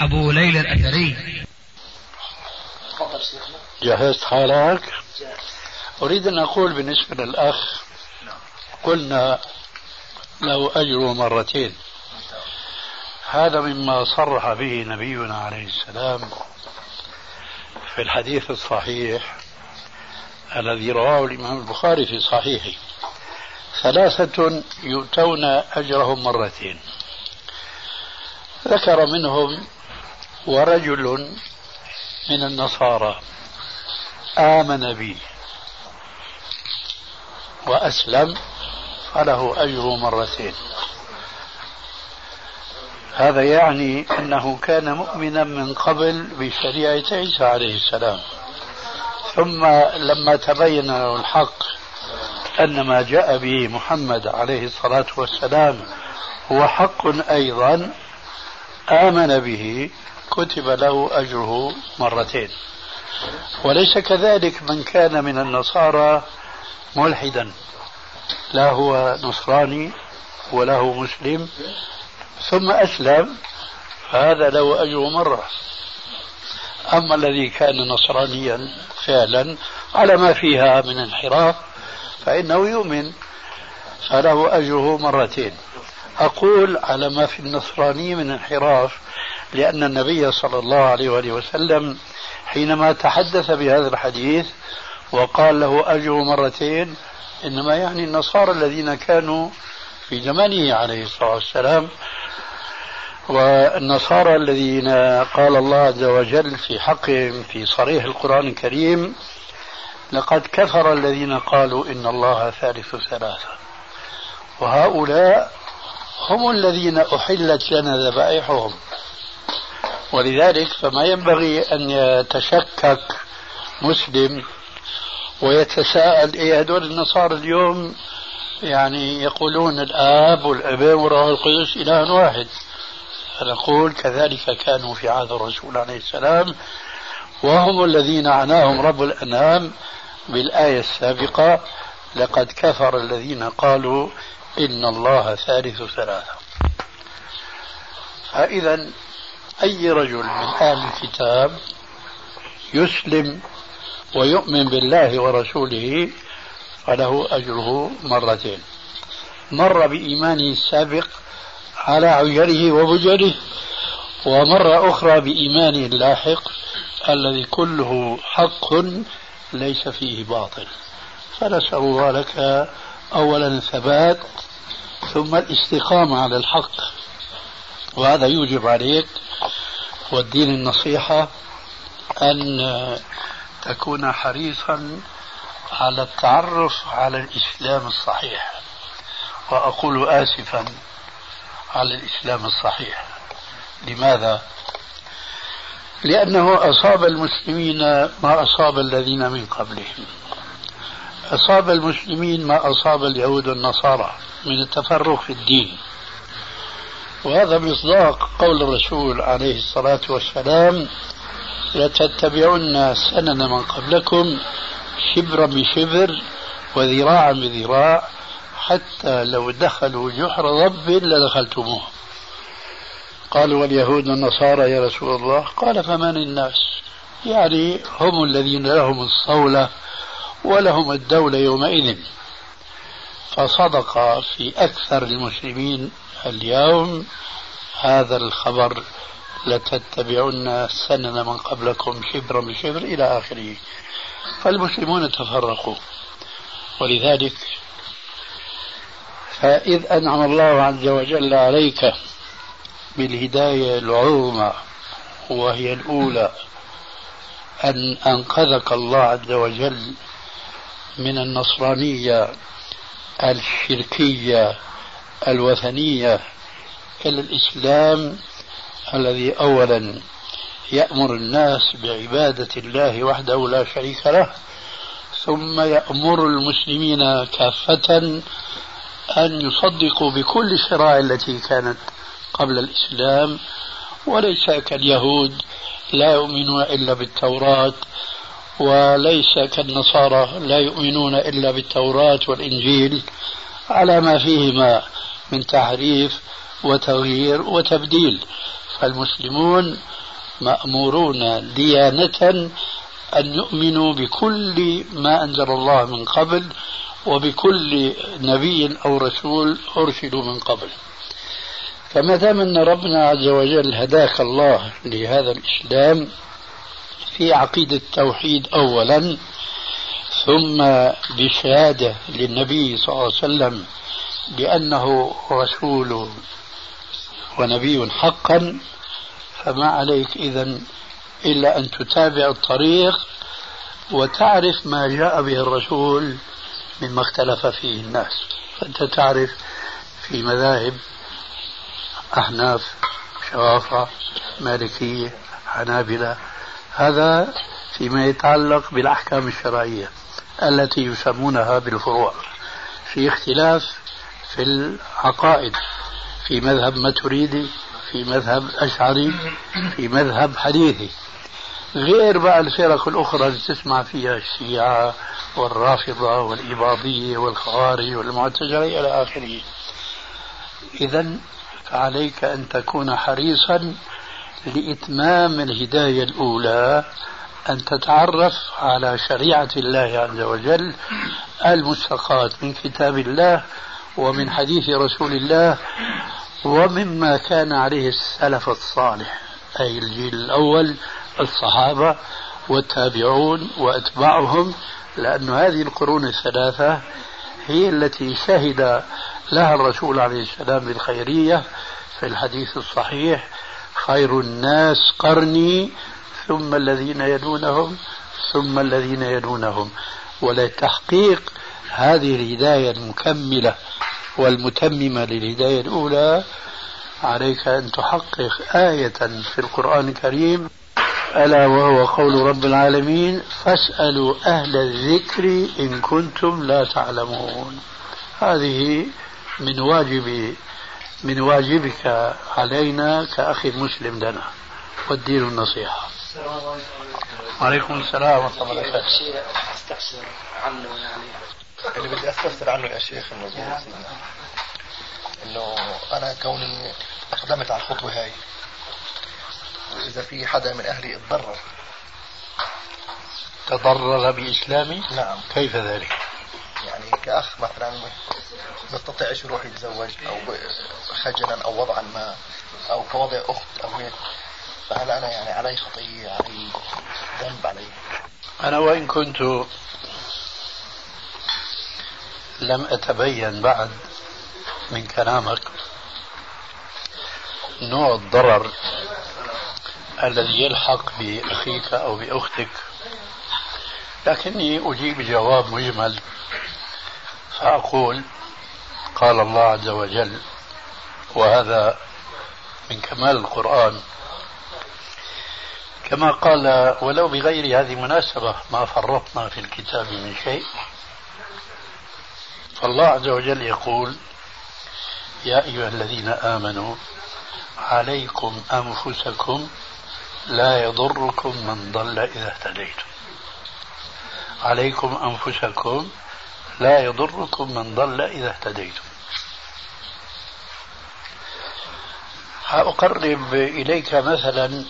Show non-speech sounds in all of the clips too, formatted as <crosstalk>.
أبو ليلى الأثري. جهزت حالك؟ أريد أن أقول بالنسبة للأخ قلنا له أجر مرتين. هذا مما صرح به نبينا عليه السلام في الحديث الصحيح الذي رواه الإمام البخاري في صحيحه. ثلاثة يؤتون أجرهم مرتين. ذكر منهم ورجل من النصارى آمن بي وأسلم فله أجر مرتين. هذا يعني أنه كان مؤمنا من قبل بشريعة عيسى عليه السلام. ثم لما تبين له الحق أن ما جاء به محمد عليه الصلاة والسلام هو حق أيضا آمن به كتب له أجره مرتين. وليس كذلك من كان من النصارى ملحدا. لا هو نصراني ولا هو مسلم. ثم أسلم فهذا له أجر مرة. أما الذي كان نصرانيا فعلا على ما فيها من انحراف فإنه يؤمن فله أجره مرتين. أقول على ما في النصرانية من انحراف لأن النبي صلى الله عليه وآله وسلم حينما تحدث بهذا الحديث وقال له أجر مرتين إنما يعني النصارى الذين كانوا في زمانه عليه الصلاة والسلام والنصارى الذين قال الله عز وجل في حقهم في صريح القرآن الكريم لقد كفر الذين قالوا إن الله ثالث ثلاثة. وهؤلاء هم الذين أحلت لنا ذبائحهم ولذلك فما ينبغي أن يتشكك مسلم ويتساءل إيه هدول النصارى اليوم يعني يقولون الآب والابن والروح القدس إله واحد. فنقول كذلك كانوا في عهد الرسول عليه السلام وهم الذين عناهم رب الأنام بالآية السابقة لقد كفر الذين قالوا إن الله ثالث ثلاثة فإذا أي رجل من أهل الكتاب يسلم ويؤمن بالله ورسوله فله أجره مرتين. مر بإيمانه السابق على عجله وبجله ومرة أخرى بإيمانه اللاحق الذي كله حق ليس فيه باطل. فنسأل الله لك أولا الثبات ثم الاستقامة على الحق. وهذا يوجب عليك والدين النصيحة أن تكون حريصا على التعرف على الإسلام الصحيح. وأقول آسفا على الإسلام الصحيح. لماذا؟ لأنه أصاب المسلمين ما أصاب الذين من قبلهم. أصاب المسلمين ما أصاب اليهود والنصارى من التفرق في الدين. وهذا مصداق قول الرسول عليه الصلاة والسلام لتتبعن سنن من قبلكم شبرا بشبر وذراعا بذراع حتى لو دخلوا جحر ضب لدخلتموه قالوا واليهود والنصارى يا رسول الله. قال فمن الناس؟ يعني هم الذين لهم الصولة ولهم الدولة يومئذ. فصدق في أكثر المسلمين اليوم هذا الخبر. لتتبعن سنن من قبلكم شبرا بشبر إلى آخره. فالمسلمون تفرقوا. ولذلك فإذ أنعم الله عز وجل عليك بالهداية العظمى وهي الأولى أن أنقذك الله عز وجل من النصرانية الشركية الوثنية إلى الإسلام الذي أولا يأمر الناس بعبادة الله وحده لا شريك له ثم يأمر المسلمين كافة أن يصدقوا بكل الشرائع التي كانت قبل الإسلام. وليس كاليهود لا يؤمنون إلا بالتوراة وليس كالنصارى لا يؤمنون إلا بالتوراة والإنجيل على ما فيهما من تحريف وتغيير وتبديل. فالمسلمون مأمورون ديانة أن يؤمنوا بكل ما أنزل الله من قبل وبكل نبي أو رسول أرسلوا من قبل. فما دام أن ربنا عز وجل هداك الله لهذا الإسلام في عقيدة التوحيد أولا ثم بشهادة للنبي صلى الله عليه وسلم بأنه رسول ونبي حقا فما عليك إذا إلا أن تتابع الطريق وتعرف ما جاء به الرسول مما اختلف فيه الناس. فأنت تعرف في مذاهب أحناف شوافع مالكية حنابلة هذا فيما يتعلق بالأحكام الشرعية التي يسمونها بالفروع في اختلاف في العقائد في مذهب ماتريدي في مذهب أشعري في مذهب حديثي. غير بقى الفرق الأخرى اللي تسمع فيها الشيعة والرافضة والإباضية والخوارج والمعتزلة إلى آخره. إذا فعليك أن تكون حريصا لإتمام الهداية الأولى أن تتعرف على شريعة الله عز وجل المستقاة من كتاب الله ومن حديث رسول الله ومما كان عليه السلف الصالح أي الجيل الأول الصحابة والتابعون وأتباعهم لأن هذه القرون الثلاثة هي التي شهد لها الرسول عليه السلام بالخيرية في الحديث الصحيح خير الناس قرني ثم الذين يلونهم ثم الذين يلونهم. ولتحقيق هذه الهداية المكملة والمتممة للهداية الأولى. عليك أن تحقق آية في القرآن الكريم. ألا وهو قول رب العالمين فاسألوا أهل الذكر إن كنتم لا تعلمون. هذه من واجب من واجبك علينا كأخي المسلم لنا والدين النصيحة. وعليكم السلام ورحمة الله وبركاته. شيء استفسر عنه يعني اللي بدي أستفسر عنه يا شيخ إنه إنه أنا كوني أقدمت على الخطوة هاي واذا في حدا من أهلي اتضرر تضرر بإسلامي؟ نعم. كيف ذلك؟ يعني كأخ مثلا بيستطيعش يروح يتزوج أو خجلا أو وضعا ما أو كوضع أخت أو هيك. فهل أنا يعني علي خطية علي ذنب علي. أنا وإن كنت لم أتبين بعد من كلامك نوع الضرر الذي يلحق بأخيك أو بأختك لكني أجيب جواب مجمل. فأقول قال الله عز وجل وهذا من كمال القرآن. كما قال ولو بغير هذه المناسبة ما فرطنا في الكتاب من شيء. فالله عز وجل يقول يا أيها الذين آمنوا عليكم أنفسكم لا يضركم من ضل إذا اهتديتم. عليكم أنفسكم لا يضركم من ضل إذا اهتديتم. أقرب إليك مثلا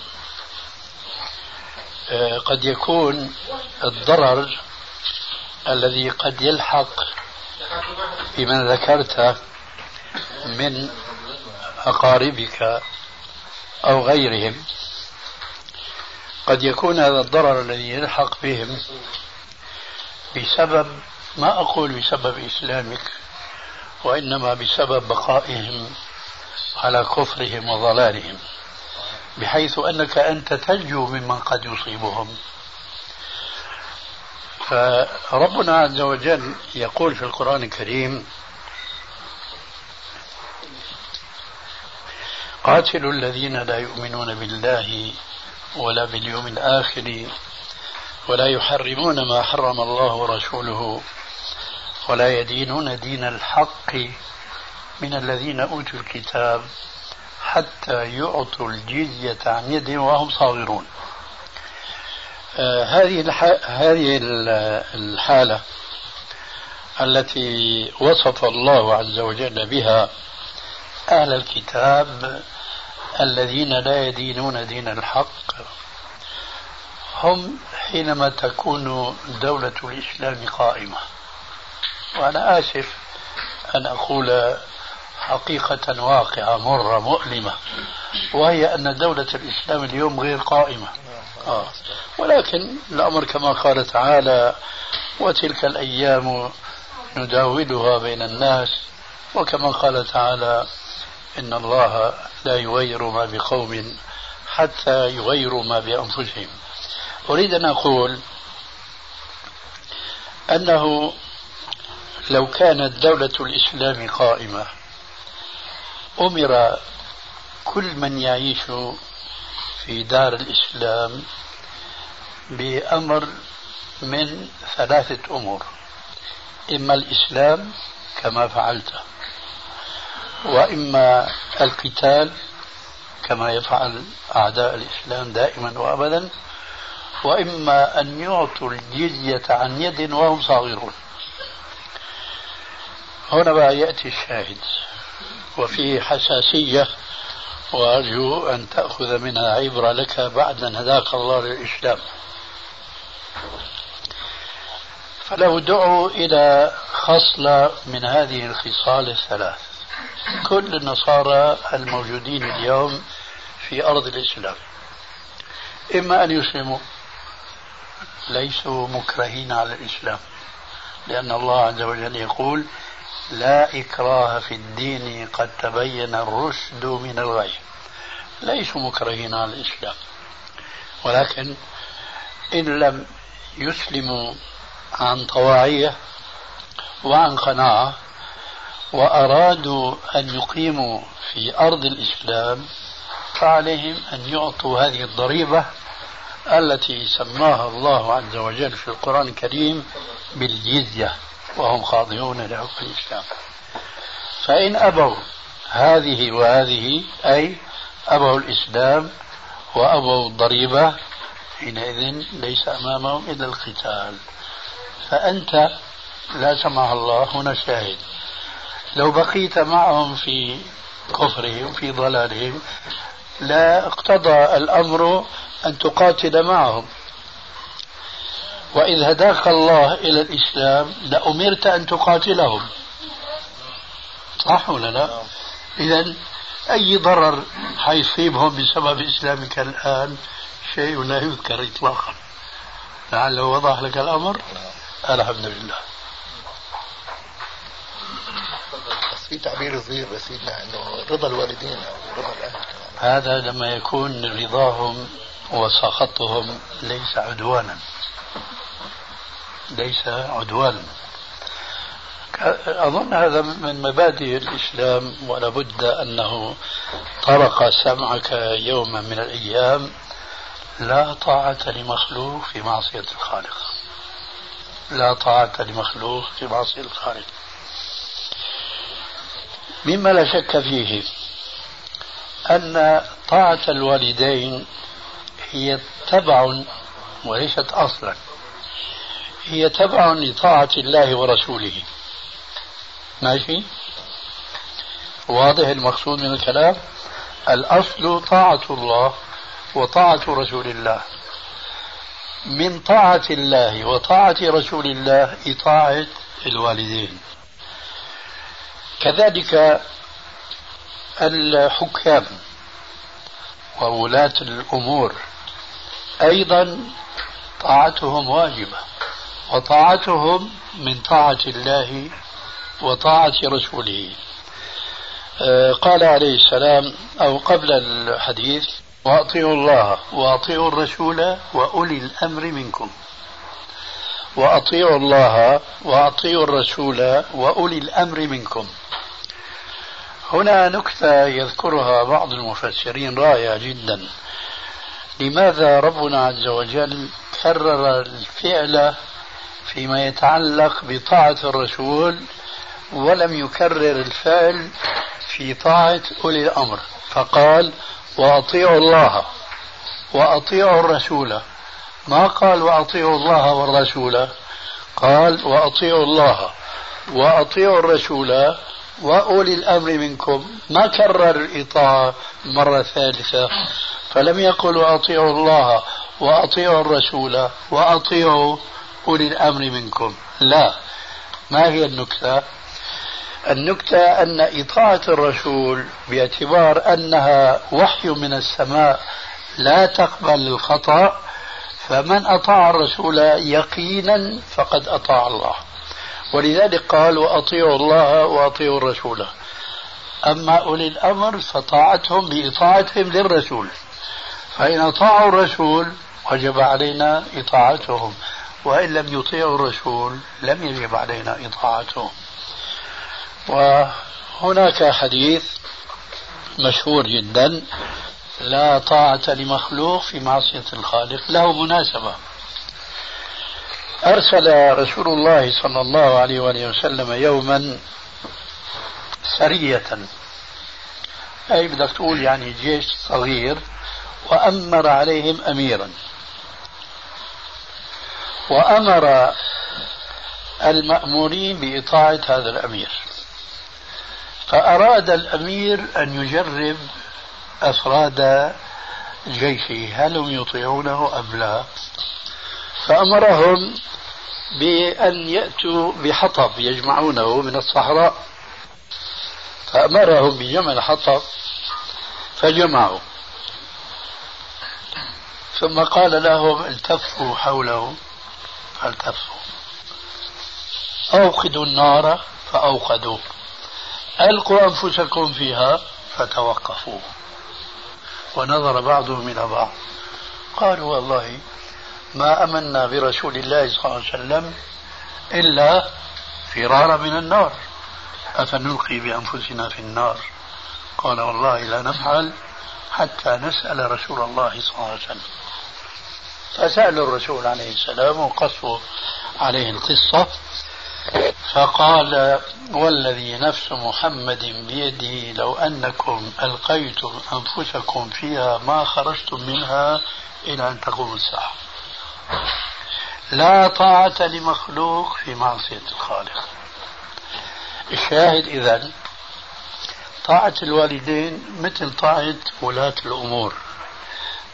آه، قد يكون الضرر الذي قد يلحق بمن ذكرت من أقاربك أو غيرهم. قد يكون هذا الضرر الذي يلحق بهم بسبب ما أقول بسبب إسلامك وإنما بسبب بقائهم. على كفرهم وضلالهم بحيث أنك أنت تنجو ممن قد يصيبهم. فربنا عز وجل يقول في القرآن الكريم قاتلوا الذين لا يؤمنون بالله ولا باليوم الآخر ولا يحرمون ما حرم الله ورسوله ولا يدينون دين الحق من الذين أوتوا الكتاب حتى يعطوا الجزية عن يد وهم صاغرون. آه هذه هذه الحالة التي وصف الله عز وجل بها أهل الكتاب الذين لا يدينون دين الحق. هم حينما تكون دولة الإسلام قائمة. وأنا آسف أن أقول حقيقة واقعة مرة مؤلمة وهي أن دولة الإسلام اليوم غير قائمة. آه. ولكن الأمر كما قال تعالى وتلك الأيام نداولها بين الناس وكما قال تعالى إن الله لا يغير ما بقوم حتى يغيروا ما بأنفسهم أريد أن أقول أنه لو كانت دولة الإسلام قائمة أمر كل من يعيش في دار الإسلام بأمر من ثلاثة أمور. إما الإسلام كما فعلت وإما القتال كما يفعل أعداء الإسلام دائما وأبدا وإما أن يعطوا الجزية عن يد وهم صاغرون. هنا بقى يأتي الشاهد. وفيه حساسية وأرجو أن تأخذ منها عبرة لك بعد أن هداك الله للإسلام. فلو دعوا إلى خصلة من هذه الخصال الثلاث. كل النصارى الموجودين اليوم في أرض الإسلام. إما أن يسلموا ليسوا مكرهين على الإسلام. لأن الله عز وجل يقول لا إكراه في الدين قد تبين الرشد من الغي. ليسوا مكرهين على الإسلام. ولكن إن لم يسلموا عن طواعية وعن قناعة وأرادوا أن يقيموا في أرض الإسلام فعليهم أن يعطوا هذه الضريبة التي سماها الله عز وجل في القرآن الكريم بالجزية. وهم خاضعون لحكم الإسلام فإن أبوا هذه وهذه أي أبوا الإسلام وأبوا الضريبة حينئذ ليس أمامهم إلا القتال. فأنت لا سمح الله هنا شاهد. لو بقيت معهم في كفرهم في ضلالهم لا اقتضى الأمر أن تقاتل معهم. وإذ هداك الله إلى الإسلام لأمرت أن تقاتلهم. صح ولا لا؟ إذا أي ضرر حيصيبهم بسبب إسلامك الآن؟ شيء لا يذكر إطلاقا. لعله وضح لك الأمر. الحمد لله. بس في تعبير صغير بس إنه رضا الوالدين أو رضا الأهل هذا لما يكون رضاهم وسخطهم ليس عدوانا. ليس عدوانا أظن هذا من مبادئ الإسلام ولا بد أنه طرق سمعك يوما من الأيام لا طاعة لمخلوق في معصية الخالق. لا طاعة لمخلوق في معصية الخالق. مما لا شك فيه أن طاعة الوالدين هي تبع وليست أصلا. هي تبع لطاعة الله ورسوله. ماشي؟ واضح المقصود من الكلام؟ الأصل طاعة الله وطاعة رسول الله. من طاعة الله وطاعة رسول الله إطاعة الوالدين. كذلك الحكام وولاة الأمور أيضا طاعتهم واجبة. وطاعتهم من طاعة الله وطاعة رسوله. آه، قال عليه السلام أو قبل الحديث وأطيعوا الله وأطيعوا الرسول وأولي الأمر منكم. وأطيعوا الله وأطيعوا الرسول وأولي الأمر منكم. هنا نكتة يذكرها بعض المفسرين رائعة جدا. لماذا ربنا عز وجل كرر الفعل فيما يتعلق بطاعة الرسول ولم يكرر الفعل في طاعة أولي الأمر فقال وأطيعوا الله وأطيعوا الرسول. ما قال وأطيعوا الله والرسول؟ قال وأطيعوا الله وأطيعوا الرسول وأولي الأمر منكم. ما كرر الإطاعة مرة ثالثة. فلم يقل وأطيعوا الله وأطيعوا الرسول وأطيعوا أولي الأمر منكم. لا. ما هي النكتة؟ النكتة أن إطاعة الرسول باعتبار أنها وحي من السماء لا تقبل الخطأ فمن أطاع الرسول يقينا فقد أطاع الله. ولذلك قال وأطيعوا الله وأطيعوا الرسول. أما أولي الأمر فطاعتهم بإطاعتهم للرسول. فإن أطاعوا الرسول وجب علينا إطاعتهم. وإن لم يطيعوا الرسول لم يجب علينا إطاعتهم وهناك حديث مشهور جدا لا طاعة لمخلوق في معصية الخالق. له مناسبة. أرسل رسول الله صلى الله عليه وآله وسلم يوما سرية. أي بدك تقول يعني جيش صغير وأمر عليهم أميرا. وأمر المأمورين بإطاعة هذا الأمير. فأراد الأمير أن يجرب أفراد جيشه هل هم يطيعونه أم لا. فأمرهم بأن يأتوا بحطب يجمعونه من الصحراء. فأمرهم بجمع الحطب فجمعوا. ثم قال لهم التفوا حوله. فالتفوا أوقدوا النار فأوقدوا. ألقوا أنفسكم فيها فتوقفوا ونظر بعضهم إلى بعض. قالوا والله ما آمنا برسول الله صلى الله عليه وسلم إلا فرارا من النار. أفنلقي بأنفسنا في النار؟ قال والله لا نفعل حتى نسأل رسول الله صلى الله عليه وسلم. فسالوا الرسول عليه السلام وقصوا عليه القصة فقال والذي نفس محمد بيده لو أنكم ألقيتم أنفسكم فيها ما خرجتم منها إلى أن تقوم الساعة. لا طاعة لمخلوق في معصية الخالق. الشاهد إذا طاعة الوالدين مثل طاعة ولاة الأمور.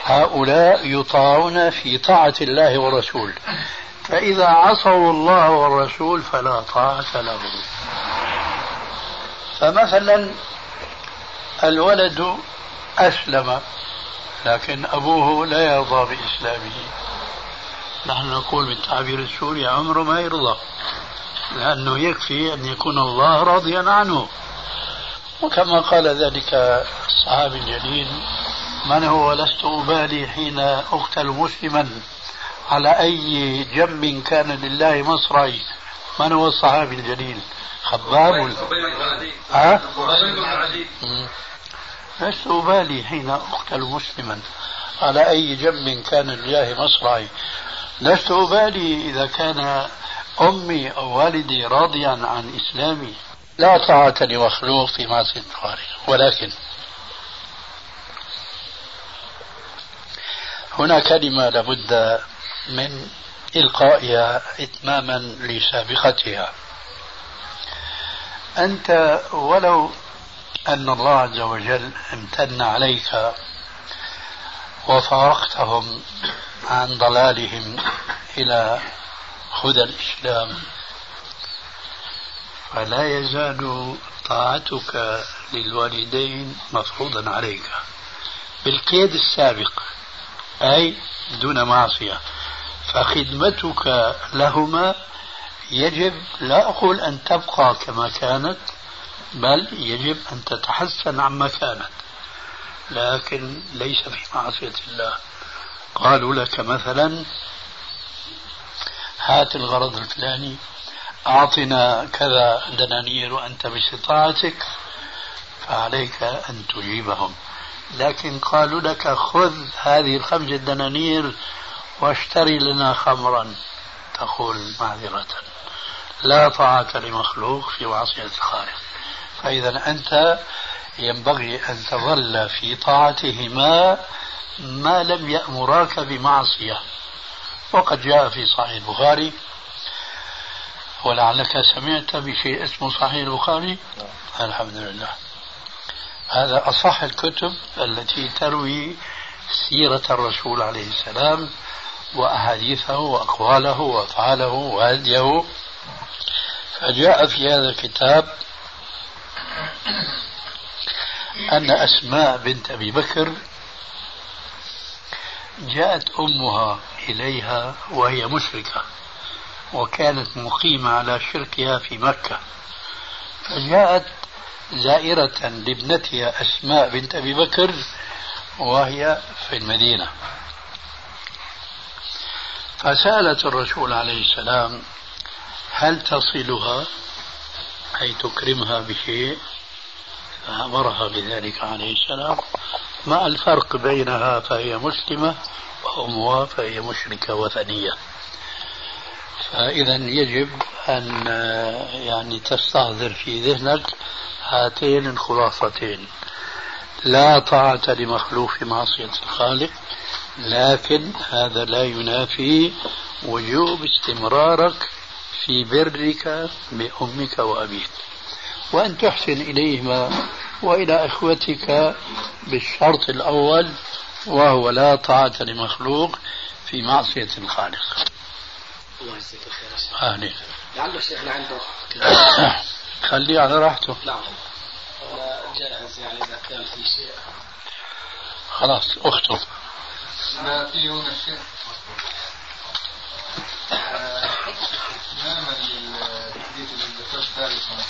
هؤلاء يطاعون في طاعة الله والرسول فإذا عصوا الله والرسول فلا طاعة لهم. فمثلا الولد أسلم لكن أبوه لا يرضى بإسلامه. نحن نقول بالتعبير السوري عمره ما يرضى لأنه يكفي أن يكون الله راضيا عنه. وكما قال ذلك الصحابي الجليل من هو لست أبالي حين أقتل مسلما؟ على أي جنب كان لله مصرعي من هو الصحابي الجليل؟ خباب ها؟ لست أبالي حين أقتل مسلما. على أي جنب كان لله مصرعي لست أبالي إذا كان أمي أو والدي راضيا عن إسلامي. لا طاعة لمخلوق في معصية الخالق. ولكن هنا كلمة لابد من إلقائها إتماما لسابقتها. أنت ولو أن الله عز وجل امتن عليك وفارقتهم عن ضلالهم إلى هدى الإسلام فلا يزال طاعتك للوالدين مفروضا عليك. بالقيد السابق أي دون معصية. فخدمتك لهما يجب لا أقول أن تبقى كما كانت بل يجب أن تتحسن عما كانت. لكن ليس في معصية الله. قالوا لك مثلا هات الغرض الفلاني أعطنا كذا دنانير وأنت باستطاعتك فعليك أن تجيبهم. لكن قالوا لك خذ هذه الخمسة دنانير واشتري لنا خمرا. تقول معذرة. لا طاعة لمخلوق في معصية الخالق. فإذا أنت ينبغي أن تظل في طاعتهما ما لم يأمراك بمعصية. وقد جاء في صحيح البخاري. ولعلك سمعت بشيء اسمه صحيح البخاري. نعم. الحمد لله. هذا أصح الكتب التي تروي سيرة الرسول عليه السلام وأحاديثه وأقواله وأفعاله وهديه. فجاء في هذا الكتاب أن أسماء بنت أبي بكر جاءت أمها إليها وهي مشركة وكانت مقيمة على شركها في مكة. فجاءت زائرة لابنتها أسماء بنت أبي بكر وهي في المدينة. فسألت الرسول عليه السلام هل تصلها؟ أي تكرمها بشيء؟ فأمرها بذلك عليه السلام. ما الفرق بينها فهي مسلمة وأمها فهي مشركة وثنية. فإذا يجب أن يعني تستحضر في ذهنك هاتين الخلاصتين. لا طاعة لمخلوق في معصية الخالق لكن هذا لا ينافي وجوب استمرارك في برك بأمك وأبيك. وأن تحسن إليهما وإلى إخوتك بالشرط الأول وهو لا طاعة لمخلوق في معصية الخالق. الله يجزيك الخير يا شيخ. آمين. لعله شيخنا عنده <coughs> خليه على راحته. نعم. جاهز يعني إذا كان في شيء. خلاص اخطب ما في هنا شيء؟ تماما للحديث اللي ذكرت سابقا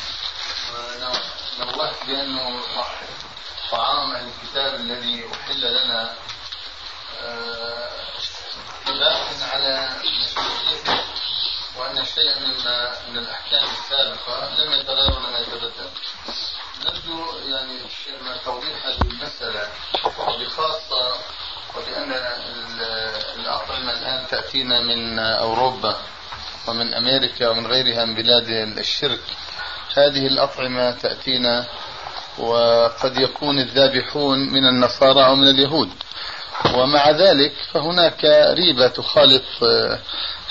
نوهت بأنه طعام الكتاب الذي أحل لنا باق على مشروعيته وأن شيئا مما من الأحكام السابقة لم يتغير ولم يتبدل. نرجو يعني توضيح هذه المسألة وبخاصة وبأن الأطعمة الآن تأتينا من أوروبا ومن أمريكا ومن غيرها من بلاد الشرك هذه الأطعمة تأتينا وقد يكون الذابحون من النصارى أو من اليهود ومع ذلك فهناك ريبة تخالط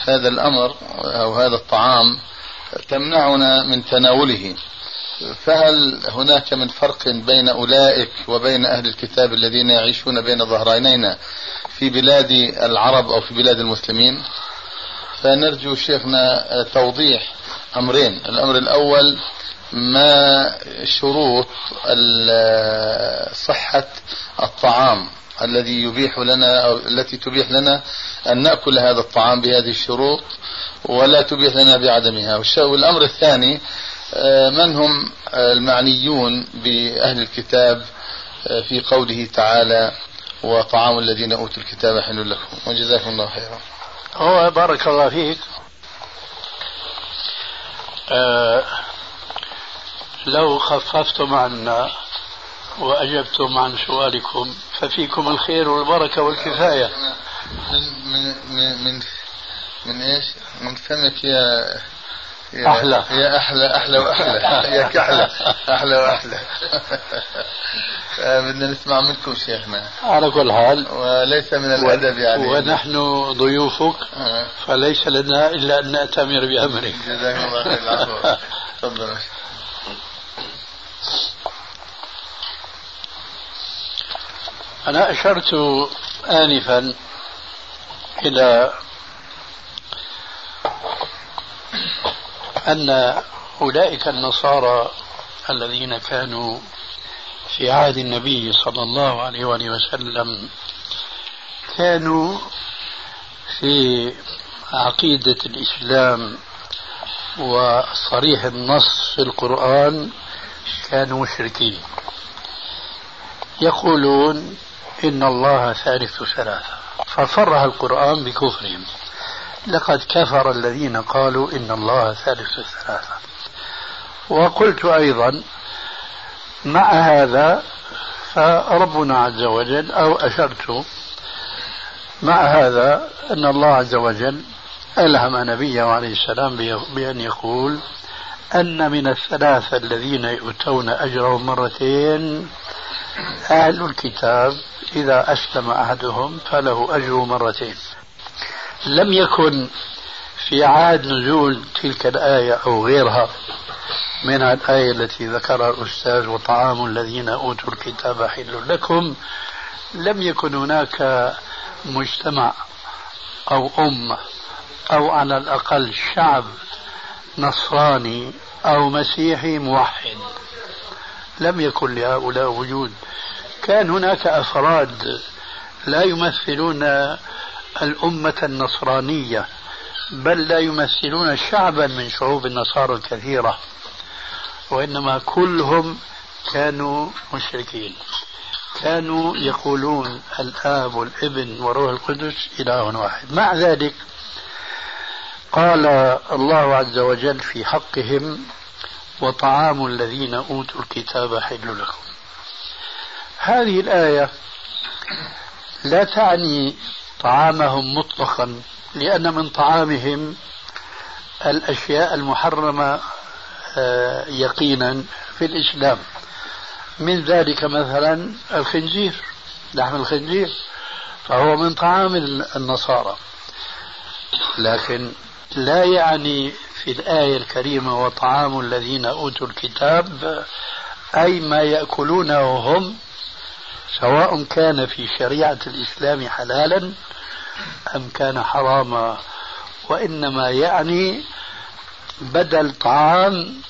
هذا الأمر أو هذا الطعام تمنعنا من تناوله. فهل هناك من فرق بين أولئك وبين أهل الكتاب الذين يعيشون بين ظهرانينا في بلاد العرب أو في بلاد المسلمين؟ فنرجو شيخنا توضيح أمرين، الأمر الأول ما شروط صحة الطعام؟ الذي يبيح لنا أو التي تبيح لنا أن نأكل هذا الطعام بهذه الشروط ولا تبيح لنا بعدمها. والأمر الثاني من هم المعنيون بأهل الكتاب في قوله تعالى وطعام الذين أوتوا الكتاب حل لكم. وجزاكم الله خيرا. هو بارك الله فيك. آه لو خففتم عنا وأجبتم عن سؤالكم ففيكم الخير والبركة والكفاية. من من من من, من إيش؟ من فمك يا يا أحلى. يا أحلى أحلى وأحلى. يا كحلة. أحلى وأحلى. بدنا نسمع منكم شيخنا. على كل حال. وليس من الأدب يعني. ونحن ضيوفك آه. فليس لنا إلا أن نأتمر بأمرك. جزاك الله خير. العفو. تفضل. أنا أشرت آنفا إلى أن أولئك النصارى الذين كانوا في عهد النبي صلى الله عليه وآله وسلم كانوا في عقيدة الإسلام وصريح النص في القرآن كانوا مشركين. يقولون إن الله ثالث ثلاثة. فصرح القرآن بكفرهم. لقد كفر الذين قالوا إن الله ثالث ثلاثة. وقلت أيضا مع هذا فربنا عز وجل أو أشرت مع هذا أن الله عز وجل ألهم نبيه عليه السلام بأن يقول أن من الثلاثة الذين يؤتون أجرهم مرتين أهل الكتاب إذا أسلم أحدهم فله أجر مرتين. لم يكن في عاد نزول تلك الآية أو غيرها من الآية التي ذكرها الأستاذ وطعام الذين أوتوا الكتاب حل لكم لم يكن هناك مجتمع أو أمة أو على الأقل شعب نصراني أو مسيحي موحد. لم يكن لهؤلاء وجود. كان هناك أفراد لا يمثلون الأمة النصرانية بل لا يمثلون شعبا من شعوب النصارى الكثيرة وإنما كلهم كانوا مشركين. كانوا يقولون الآب والابن وروح القدس إله واحد. مع ذلك قال الله عز وجل في حقهم وطعام الذين أوتوا الكتاب حل لكم. هذه الآية لا تعني طعامهم مطلقا لأن من طعامهم الأشياء المحرمة آه، يقينا في الإسلام. من ذلك مثلا الخنزير لحم الخنزير فهو من طعام النصارى. لكن لا يعني في الآية الكريمة وطعام الذين أوتوا الكتاب أي ما يأكلونه هم سواء كان في شريعة الإسلام حلالا أم كان حراما وإنما يعني بدل طعام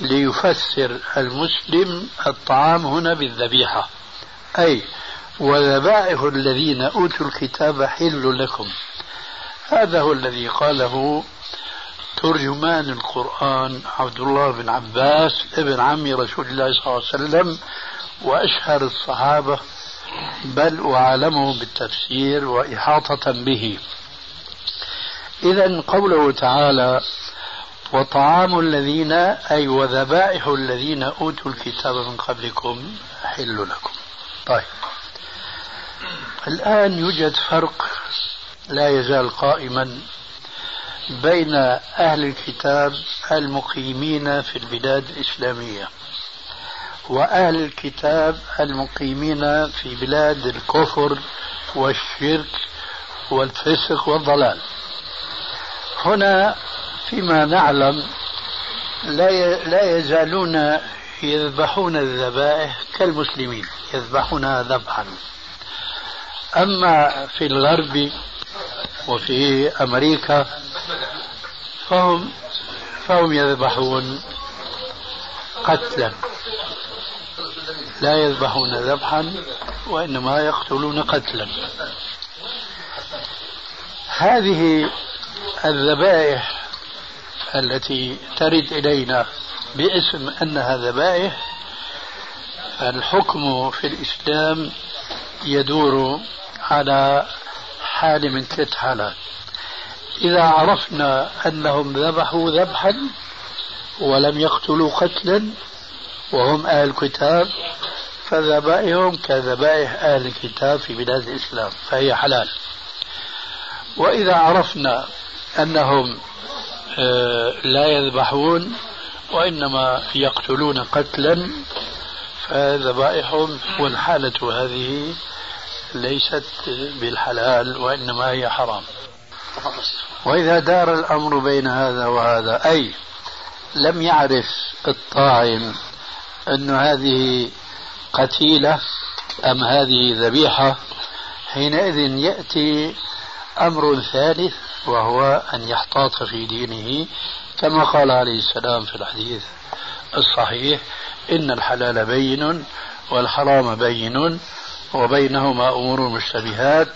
ليفسر المسلم الطعام هنا بالذبيحة. أي وذبائح الذين أوتوا الكتاب حل لكم. هذا هو الذي قاله ترجمان القرآن عبد الله بن عباس ابن عم رسول الله صلى الله عليه وسلم وأشهر الصحابة بل وعالمه بالتفسير وإحاطة به. إذا قوله تعالى وطعام الذين أي وذبائح الذين أوتوا الكتاب من قبلكم حل لكم. طيب. الآن يوجد فرق لا يزال قائما بين أهل الكتاب المقيمين في البلاد الإسلامية. وأهل الكتاب المقيمين في بلاد الكفر والشرك والفسق والضلال. هنا فيما نعلم لا لا يزالون يذبحون الذبائح كالمسلمين يذبحونها ذبحا. أما في الغرب وفي أمريكا فهم فهم يذبحون قتلا. لا يذبحون ذبحا وإنما يقتلون قتلا. هذه الذبائح التي ترد إلينا باسم أنها ذبائح الحكم في الإسلام يدور على حال من ثلاث حالات. إذا عرفنا أنهم ذبحوا ذبحا ولم يقتلوا قتلا وهم أهل الكتاب فذبائحهم كذبائح أهل الكتاب في بلاد الإسلام فهي حلال. وإذا عرفنا أنهم آه، لا يذبحون وإنما يقتلون قتلا فذبائحهم والحالة هذه ليست بالحلال وإنما هي حرام. وإذا دار الأمر بين هذا وهذا أي لم يعرف الطاعم أن هذه قتيلة أم هذه ذبيحة؟ حينئذ يأتي أمر ثالث وهو أن يحتاط في دينه كما قال عليه السلام في الحديث الصحيح إن الحلال بين والحرام بين وبينهما أمور مشتبهات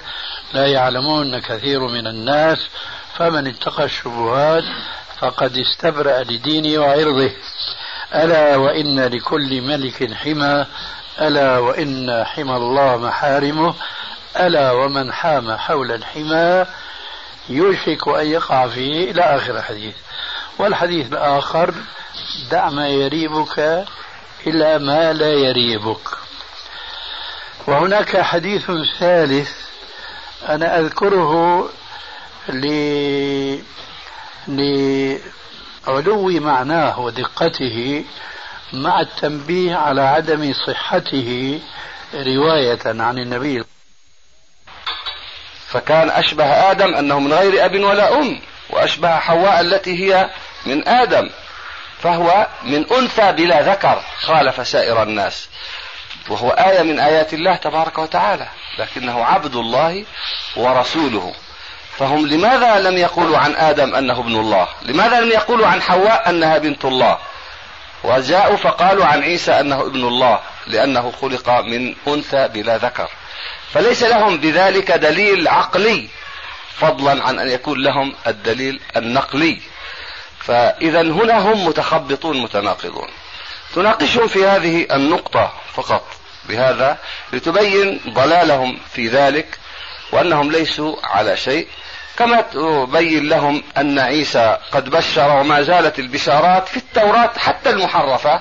لا يعلمون كثير من الناس فمن اتقى الشبهات فقد استبرأ لدينه وعرضه. ألا وإن لكل ملك حمى ألا وإن حمى الله محارمه ألا ومن حام حول الحمى يوشك أن يقع فيه إلى آخر الحديث. والحديث الآخر دع ما يريبك إلى ما لا يريبك. وهناك حديث ثالث أنا أذكره ل لعلو معناه ودقته مع التنبيه على عدم صحته رواية عن النبي. فكان أشبه آدم أنه من غير أب ولا أم وأشبه حواء التي هي من آدم فهو من أنثى بلا ذكر خالف سائر الناس. وهو آية من آيات الله تبارك وتعالى لكنه عبد الله ورسوله. فهم لماذا لم يقولوا عن آدم أنه ابن الله؟ لماذا لم يقولوا عن حواء أنها بنت الله؟ وجاءوا فقالوا عن عيسى أنه ابن الله لأنه خلق من أنثى بلا ذكر. فليس لهم بذلك دليل عقلي فضلا عن أن يكون لهم الدليل النقلي. فإذا هنا هم متخبطون متناقضون. تناقشهم في هذه النقطة فقط بهذا لتبين ضلالهم في ذلك وأنهم ليسوا على شيء. كما تبين لهم أن عيسى قد بشر وما زالت البشارات في التوراة حتى المحرفة.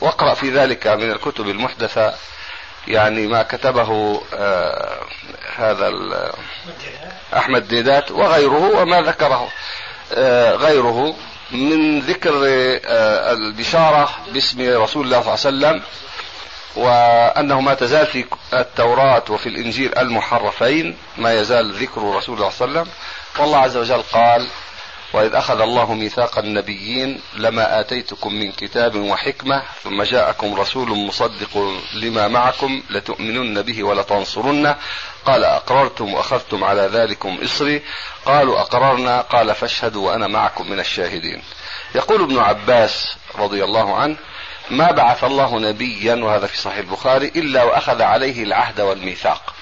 واقرأ في ذلك من الكتب المحدثة يعني ما كتبه آه هذا أحمد ديدات وغيره وما ذكره آه غيره من ذكر آه البشارة باسم رسول الله صلى الله عليه وسلم. وأنه ما تزال في التوراة وفي الإنجيل المحرفين ما يزال ذكر رسول الله صلى الله عليه وسلم. والله عز وجل قال وإذ أخذ الله ميثاق النبيين لما آتيتكم من كتاب وحكمة ثم جاءكم رسول مصدق لما معكم لتؤمنن به ولتنصرنه. قال أقررتم وأخذتم على ذلكم إصري. قالوا أقررنا. قال فاشهدوا وأنا معكم من الشاهدين. يقول ابن عباس رضي الله عنه ما بعث الله نبيا وهذا في صحيح البخاري إلا وأخذ عليه العهد والميثاق.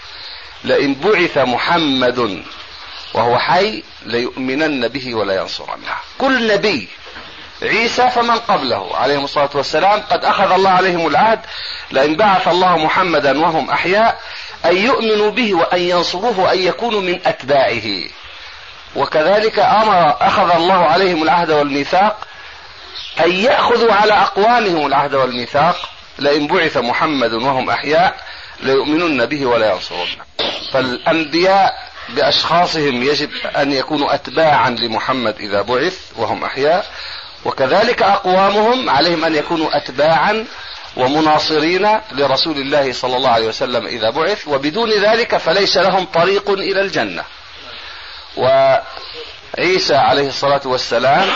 لئن بعث محمد وهو حي ليؤمنن به ولا ينصرنه كل نبي عيسى فمن قبله. عليهم الصلاة والسلام. قد أخذ الله عليهم العهد. لئن بعث الله محمدا وهم أحياء أن يؤمنوا به وأن ينصروه وأن يكونوا من أتباعه. وكذلك أمر أخذ الله عليهم العهد والميثاق أن يأخذوا على أقوامهم العهد والميثاق لئن بعث محمد وهم أحياء ليؤمنن به ولا ينصرونه فالأنبياء بأشخاصهم يجب أن يكونوا أتباعا لمحمد إذا بعث وهم أحياء وكذلك أقوامهم عليهم أن يكونوا أتباعا ومناصرين لرسول الله صلى الله عليه وسلم إذا بعث وبدون ذلك فليس لهم طريق إلى الجنة. وعيسى عليه الصلاة والسلام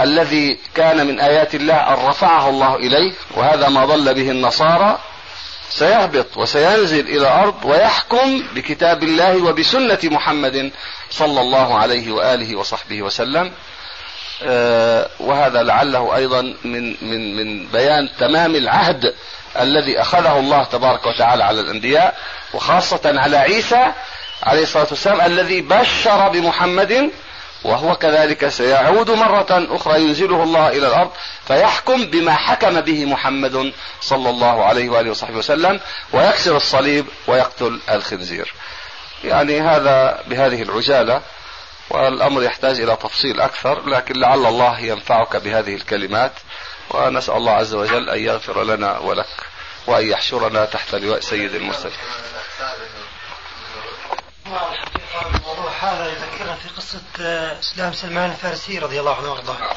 الذي كان من آيات الله أن رفعه الله إليه وهذا ما ضل به النصارى سيهبط وسينزل إلى الأرض ويحكم بكتاب الله وبسنة محمد صلى الله عليه وآله وصحبه وسلم. آه، وهذا لعله أيضا من من من بيان تمام العهد الذي أخذه الله تبارك وتعالى على الأنبياء وخاصة على عيسى عليه الصلاة والسلام الذي بشر بمحمد وهو كذلك سيعود مرة أخرى ينزله الله إلى الأرض فيحكم بما حكم به محمد صلى الله عليه وآله وصحبه وسلم ويكسر الصليب ويقتل الخنزير. يعني هذا بهذه العجالة والأمر يحتاج إلى تفصيل أكثر لكن لعل الله ينفعك بهذه الكلمات ونسأل الله عز وجل أن يغفر لنا ولك وأن يحشرنا تحت لواء سيد المرسلين. الموضوع هذا يذكرنا في قصة آه، إسلام سلمان الفارسي رضي الله عنه وأرضاه.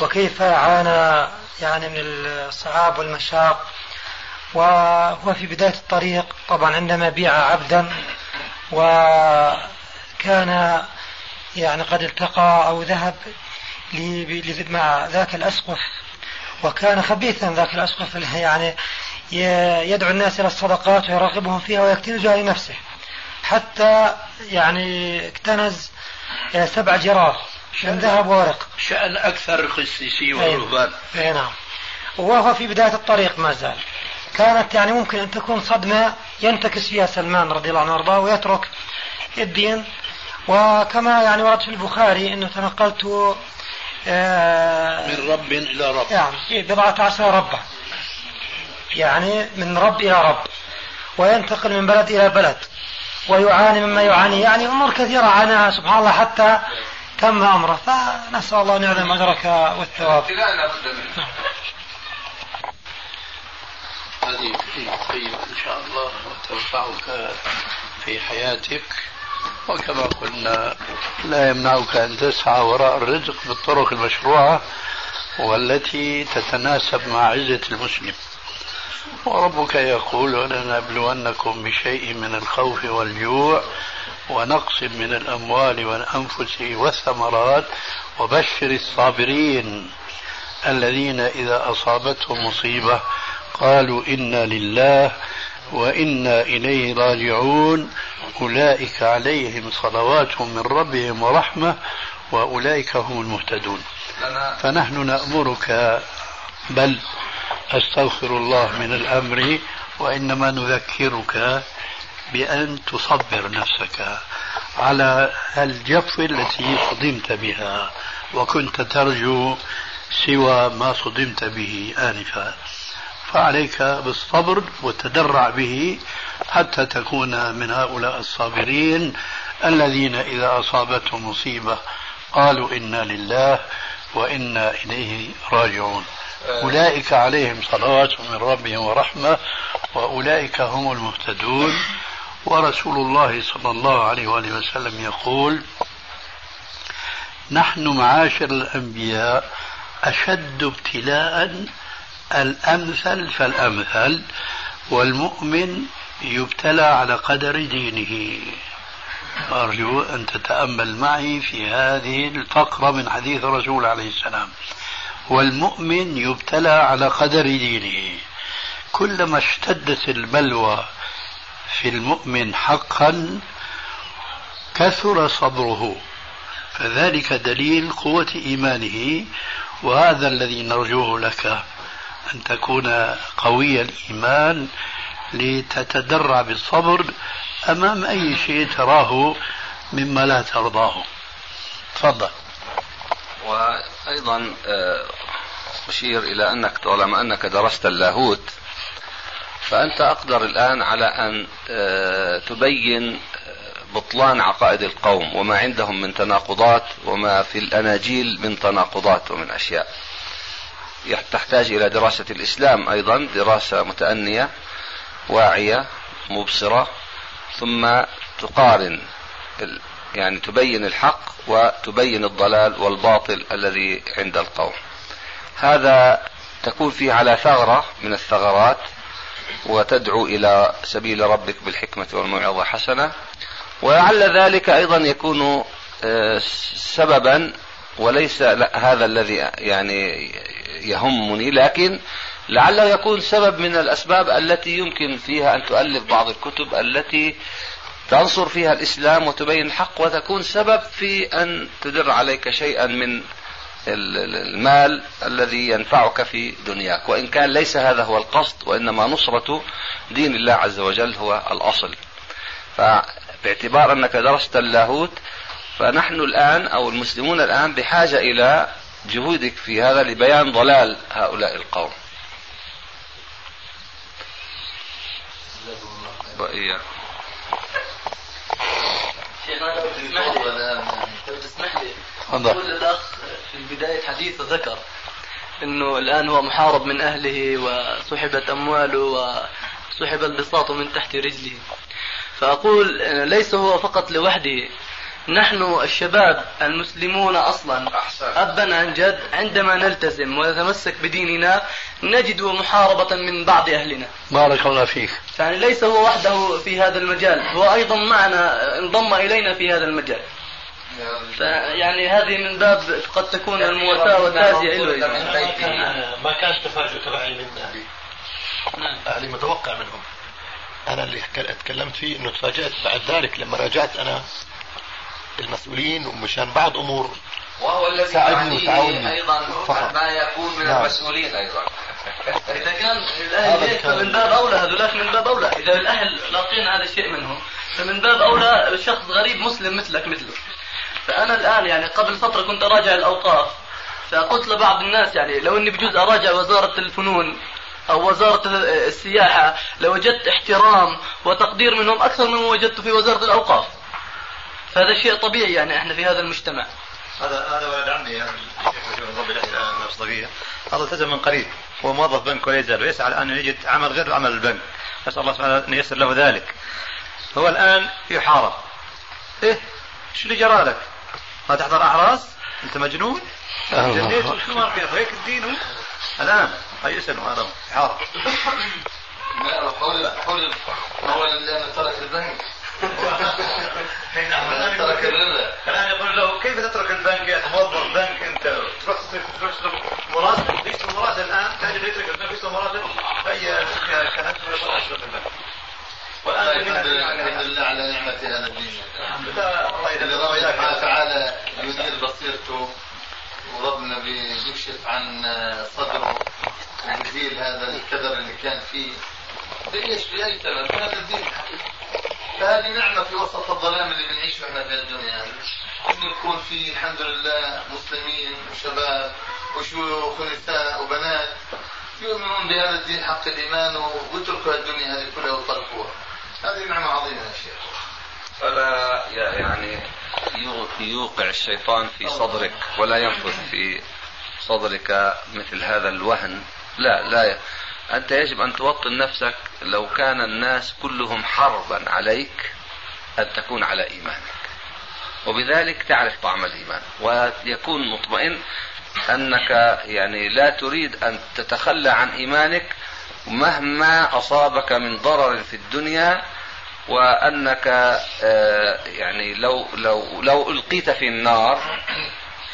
وكيف عانى يعني من الصعاب والمشاق. وهو في بداية الطريق طبعا عندما بيع عبدا وكان يعني قد التقى أو ذهب مع ذاك الأسقف. وكان خبيثا ذاك الأسقف يعني يدعو الناس إلى الصدقات ويرغبهم فيها ويكتنزها لنفسه. حتى يعني اكتنز آه، سبع جرار من ذهب وورق. شأن أكثر القسيسي والرهبان أي نعم. وهو في بداية الطريق ما زال. كانت يعني ممكن أن تكون صدمة ينتكس فيها سلمان رضي الله عنه وأرضاه ويترك الدين. وكما يعني ورد في البخاري أنه تنقلت آه من رب إلى رب. يعني بضعة عشر ربا. يعني من رب إلى رب. وينتقل من بلد إلى بلد. ويعاني مما يعاني. يعني أمور كثيرة عاناها سبحان الله حتى تم أمره. فنسأل الله أن يعلم أجرك والثواب. هذه طيبة إن شاء الله وتنفعك في حياتك. وكما قلنا لا يمنعك أن تسعى وراء الرزق بالطرق المشروعة والتي تتناسب مع عزة المسلم. وربك يقول ولنبلونكم بشيء من الخوف والجوع ونقص من الأموال والأنفس والثمرات وبشر الصابرين الذين إذا أصابتهم مصيبة قالوا إنا لله وإنا إليه راجعون أولئك عليهم صلوات من ربهم ورحمة وأولئك هم المهتدون. فنحن نأمرك بل أستغفر الله من الأمر وإنما نذكرك بأن تصبر نفسك على الجف التي صدمت بها وكنت ترجو سوى ما صدمت به آنفا. فعليك بالصبر والتدرع به حتى تكون من هؤلاء الصابرين الذين إذا أصابتهم مصيبة قالوا إنا لله وإنا إليه راجعون. أولئك عليهم صلوات من ربهم ورحمة وأولئك هم المهتدون. ورسول الله صلى الله عليه وآله وسلم يقول نحن معاشر الأنبياء أشد ابتلاء الأمثل فالأمثل والمؤمن يبتلى على قدر دينه. أرجو أن تتأمل معي في هذه الفقرة من حديث الرسول عليه السلام. والمؤمن يبتلى على قدر دينه. كلما اشتدت البلوى في المؤمن حقا كثر صبره. فذلك دليل قوة إيمانه. وهذا الذي نرجوه لك أن تكون قوي الإيمان لتتدرع بالصبر أمام أي شيء تراه مما لا ترضاه. تفضل. وأيضا آه، أشير إلى أنك طالما أنك درست اللاهوت فأنت أقدر الآن على أن آه، تبين آه، بطلان عقائد القوم وما عندهم من تناقضات وما في الأناجيل من تناقضات ومن أشياء. تحتاج إلى دراسة الإسلام أيضا دراسة متأنية واعية مبصرة ثم تقارن يعني تبين الحق وتبين الضلال والباطل الذي عند القوم. هذا تكون فيه على ثغرة من الثغرات وتدعو إلى سبيل ربك بالحكمة والموعظة حسنة. ولعل ذلك أيضا يكون آه، سببا وليس هذا الذي يعني يهمني لكن لعله يكون سبب من الأسباب التي يمكن فيها أن تؤلف بعض الكتب التي تنصر فيها الإسلام وتبين الحق وتكون سبب في أن تدر عليك شيئا من المال الذي ينفعك في دنياك. وإن كان ليس هذا هو القصد وإنما نصرة دين الله عز وجل هو الأصل. فباعتبار أنك درست اللاهوت فنحن الآن أو المسلمون الآن بحاجة إلى جهودك في هذا لبيان ضلال هؤلاء القوم. وإياك شيخنا لو تسمح لي الأخ في بداية حديثه ذكر إنه الآن هو محارب من أهله وسحبت أمواله وسحب البساط من تحت رجله. فأقول ليس هو فقط لوحده نحن الشباب المسلمون أصلا ابا عن جد عندما نلتزم ونتمسك بديننا نجد محاربة من بعض أهلنا. بارك الله فيك. يعني ليس هو وحده في هذا المجال، هو أيضا معنا انضم إلينا في هذا المجال. فيعني هذه من باب قد تكون المواساة والتعزية له ما كانش تفاجؤ تبعي من أهلي نعم. أهلي متوقع منهم أنا اللي تكلمت فيه إنه تفاجأت بعد ذلك لما راجعت أنا المسؤولين ومشان بعض أمور. وهو الذي أيضا فقط. ما يكون من نعم. المسؤولين أيضا. <laughs> إذا كان الأهل هيك فمن باب أولى هذولاك من باب أولى. إذا الأهل لاقين هذا الشيء منهم فمن باب أولى شخص غريب مسلم مثلك مثله. فأنا الآن يعني قبل فترة كنت أراجع الأوقاف. فقلت لبعض الناس يعني لو إني بجوز أراجع وزارة الفنون أو وزارة السياحة لوجدت احترام وتقدير منهم أكثر مما وجدت في وزارة الأوقاف. فهذا شيء طبيعي يعني إحنا في هذا المجتمع. هذا هذا ولد عمي ربي الأصدقية هذا التزم من قريب. هو موظف بنك ولا يزال ويسعى الآن أن يجد عمل غير عمل البنك. نسأل الله سبحانه أن ييسر له ذلك. هو الآن يحارب. إيه؟ شو اللي جرى لك؟ ما تحضر أعراس؟ أنت مجنون؟ جنيت شو ما في هيك الدين. الآن هاي اسأله هذا يحارب. لا حول حول أولا لأنه ترك البنك. ترك الربا الآن يقول له كيف تترك البنك يا موظف بنك أنت. تروح تشتغل مراسل تشتغل مراسل الآن؟ تجد يترك البنك؟ يشتغل مراسل فهي كانت يشتغل البنك. والآن الحمد لله على نعمة هذا الدين. الحمد لله. الله سبحانه تعالى ينير بصيرته. وربنا بيكشف عن صدره. ويزيل هذا الكدر اللي كان فيه. بايش باي ثمن هذا الدين. فهذه نعمة في وسط الظلام اللي بنعيشه إحنا في الدنيا. انه يكون في الحمد لله مسلمين وشباب وشيوخ ونساء وبنات يؤمنون بهذا الدين حق الإيمان ويتركوا الدنيا هذه كلها ويطلقوها. هذه نعمة عظيمة يا شيخ. فلا يعني يوقع الشيطان في صدرك ولا ينفذ في صدرك مثل هذا الوهن. لا لا أنت يجب أن توطن نفسك لو كان الناس كلهم حربا عليك أن تكون على إيمانك. وبذلك تعرف طعم الإيمان. ويكون مطمئن أنك يعني لا تريد أن تتخلى عن إيمانك مهما أصابك من ضرر في الدنيا وأنك آه، يعني لو لو لو ألقيت في النار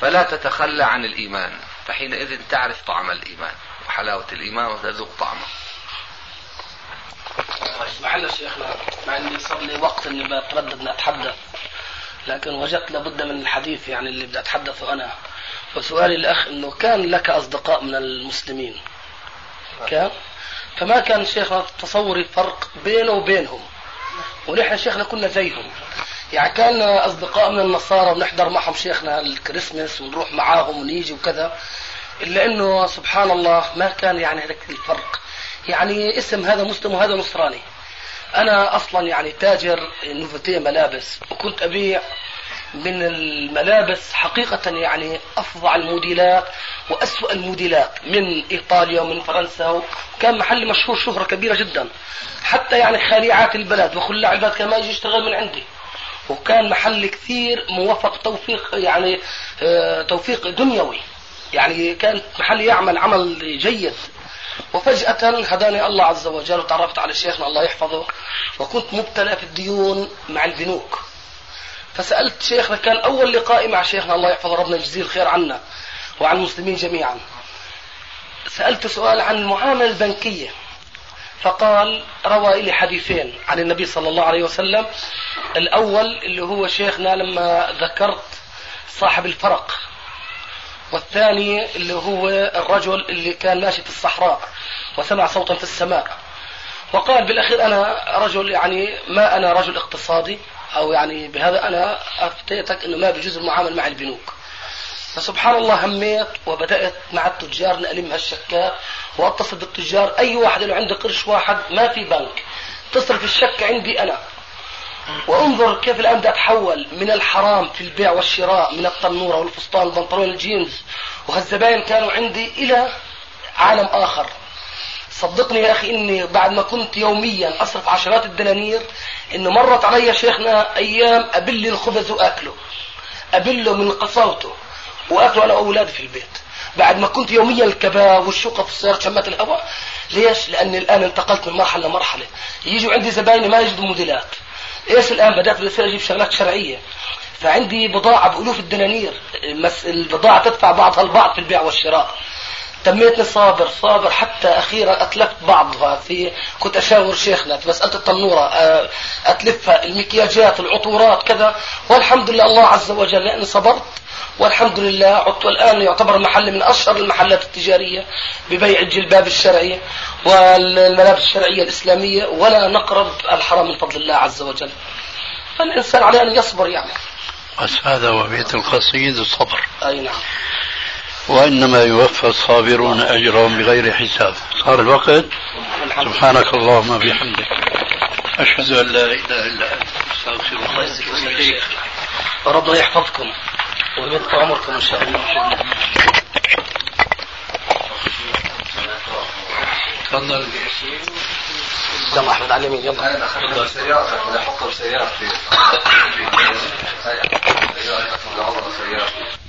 فلا تتخلى عن الإيمان. فحينئذ تعرف طعم الإيمان. وحلاوة الإيمان وتذوق طعمه. معلش شيخنا مع إني صار لي وقت إني بتردد إني أتحدث لكن وجدت لابد من الحديث يعني اللي بدي أتحدثه أنا. وسؤالي الاخ إنه كان لك أصدقاء من المسلمين؟ كان؟ فما كان شيخنا تصوري فرق بينه وبينهم؟ ونحن شيخنا كنا زيهم. يعني كان أصدقاء من النصارى ونحضر معهم شيخنا الكريسماس ونروح معاهم ونيجي وكذا. إلا أنه سبحان الله ما كان يعني هذاك الفرق. يعني اسم هذا مسلم وهذا نصراني. أنا أصلا يعني تاجر نوفتيه ملابس. وكنت أبيع من الملابس حقيقة يعني أفظع الموديلات وأسوأ الموديلات من إيطاليا ومن فرنسا. وكان محل مشهور شهرة كبيرة جدا. حتى يعني خليعات البلد وخلاع البلد كان ما يجي يشتغل من عندي. وكان محل كثير موفق توفيق يعني آه، توفيق دنيوي. يعني كان محل يعمل عمل جيد. وفجأة هداني الله عز وجل وتعرفت على شيخنا الله يحفظه وكنت مبتلى في الديون مع البنوك. فسألت شيخنا كان أول لقائي مع شيخنا الله يحفظه ربنا يجزيه الخير عنا وعن المسلمين جميعا. سألت سؤال عن المعاملة البنكية. فقال روى لي حديثين عن النبي صلى الله عليه وسلم. الأول اللي هو شيخنا لما ذكرت صاحب الفرق. والثاني اللي هو الرجل اللي كان ماشي في الصحراء وسمع صوتا في السماء. وقال بالأخير أنا رجل يعني ما أنا رجل اقتصادي أو يعني بهذا أنا أفتيتك إنه ما بيجوز المعامله مع البنوك. فسبحان الله هميت وبدأت مع التجار نألم هالشكات وأتصل بالتجار. أي واحد له عنده قرش واحد ما في بنك. تصرف الشك عندي أنا. وانظر كيف الآن بدي اتحول من الحرام في البيع والشراء من التنورة والفستان والبنطلون الجينز وهالزباين كانوا عندي إلى عالم آخر. صدقني يا أخي إني بعد ما كنت يوميا أصرف عشرات الدنانير إنه مرت علي شيخنا أيام أبل الخبز وأكله. أبله من قساوته وأكله أنا وأولادي في البيت. بعد ما كنت يوميا الكباب والشقه في السيارة شمات الهواء ليش؟ لأني الآن انتقلت من مرحلة لمرحلة. يجوا عندي زبايني ما يجدوا موديلات. إيش الآن بدأت أجيب شغلات شرعية؟ فعندي بضاعة بألوف الدنانير البضاعة تدفع بعضها البعض في البيع والشراء. تميتني صابر صابر حتى أخيرا أتلفت بعضها في كنت أشاور شيخنا في مسألة التنورة آه، أتلفها المكياجات العطورات كذا. والحمد لله الله عز وجل لاني صبرت والحمد لله عدت الآن يعتبر محل من أشهر المحلات التجارية ببيع الجلباب الشرعي والملابس الشرعية الإسلامية ولا نقرب الحرام من فضل الله عز وجل. فالإنسان عليه أن يصبر يعني. بس هذا هو بيت القصيد الصبر. أي نعم. وإنما يوفى الصابرون أجرهم بغير حساب صار الوقت سبحانك اللهم وبحمدك أشهد أن لا إله إلا أنت أستغفرك ربنا يحفظكم ويبقى عمركم إن شاء الله. تفضل. يلا أحمد على يلا. سيارتي.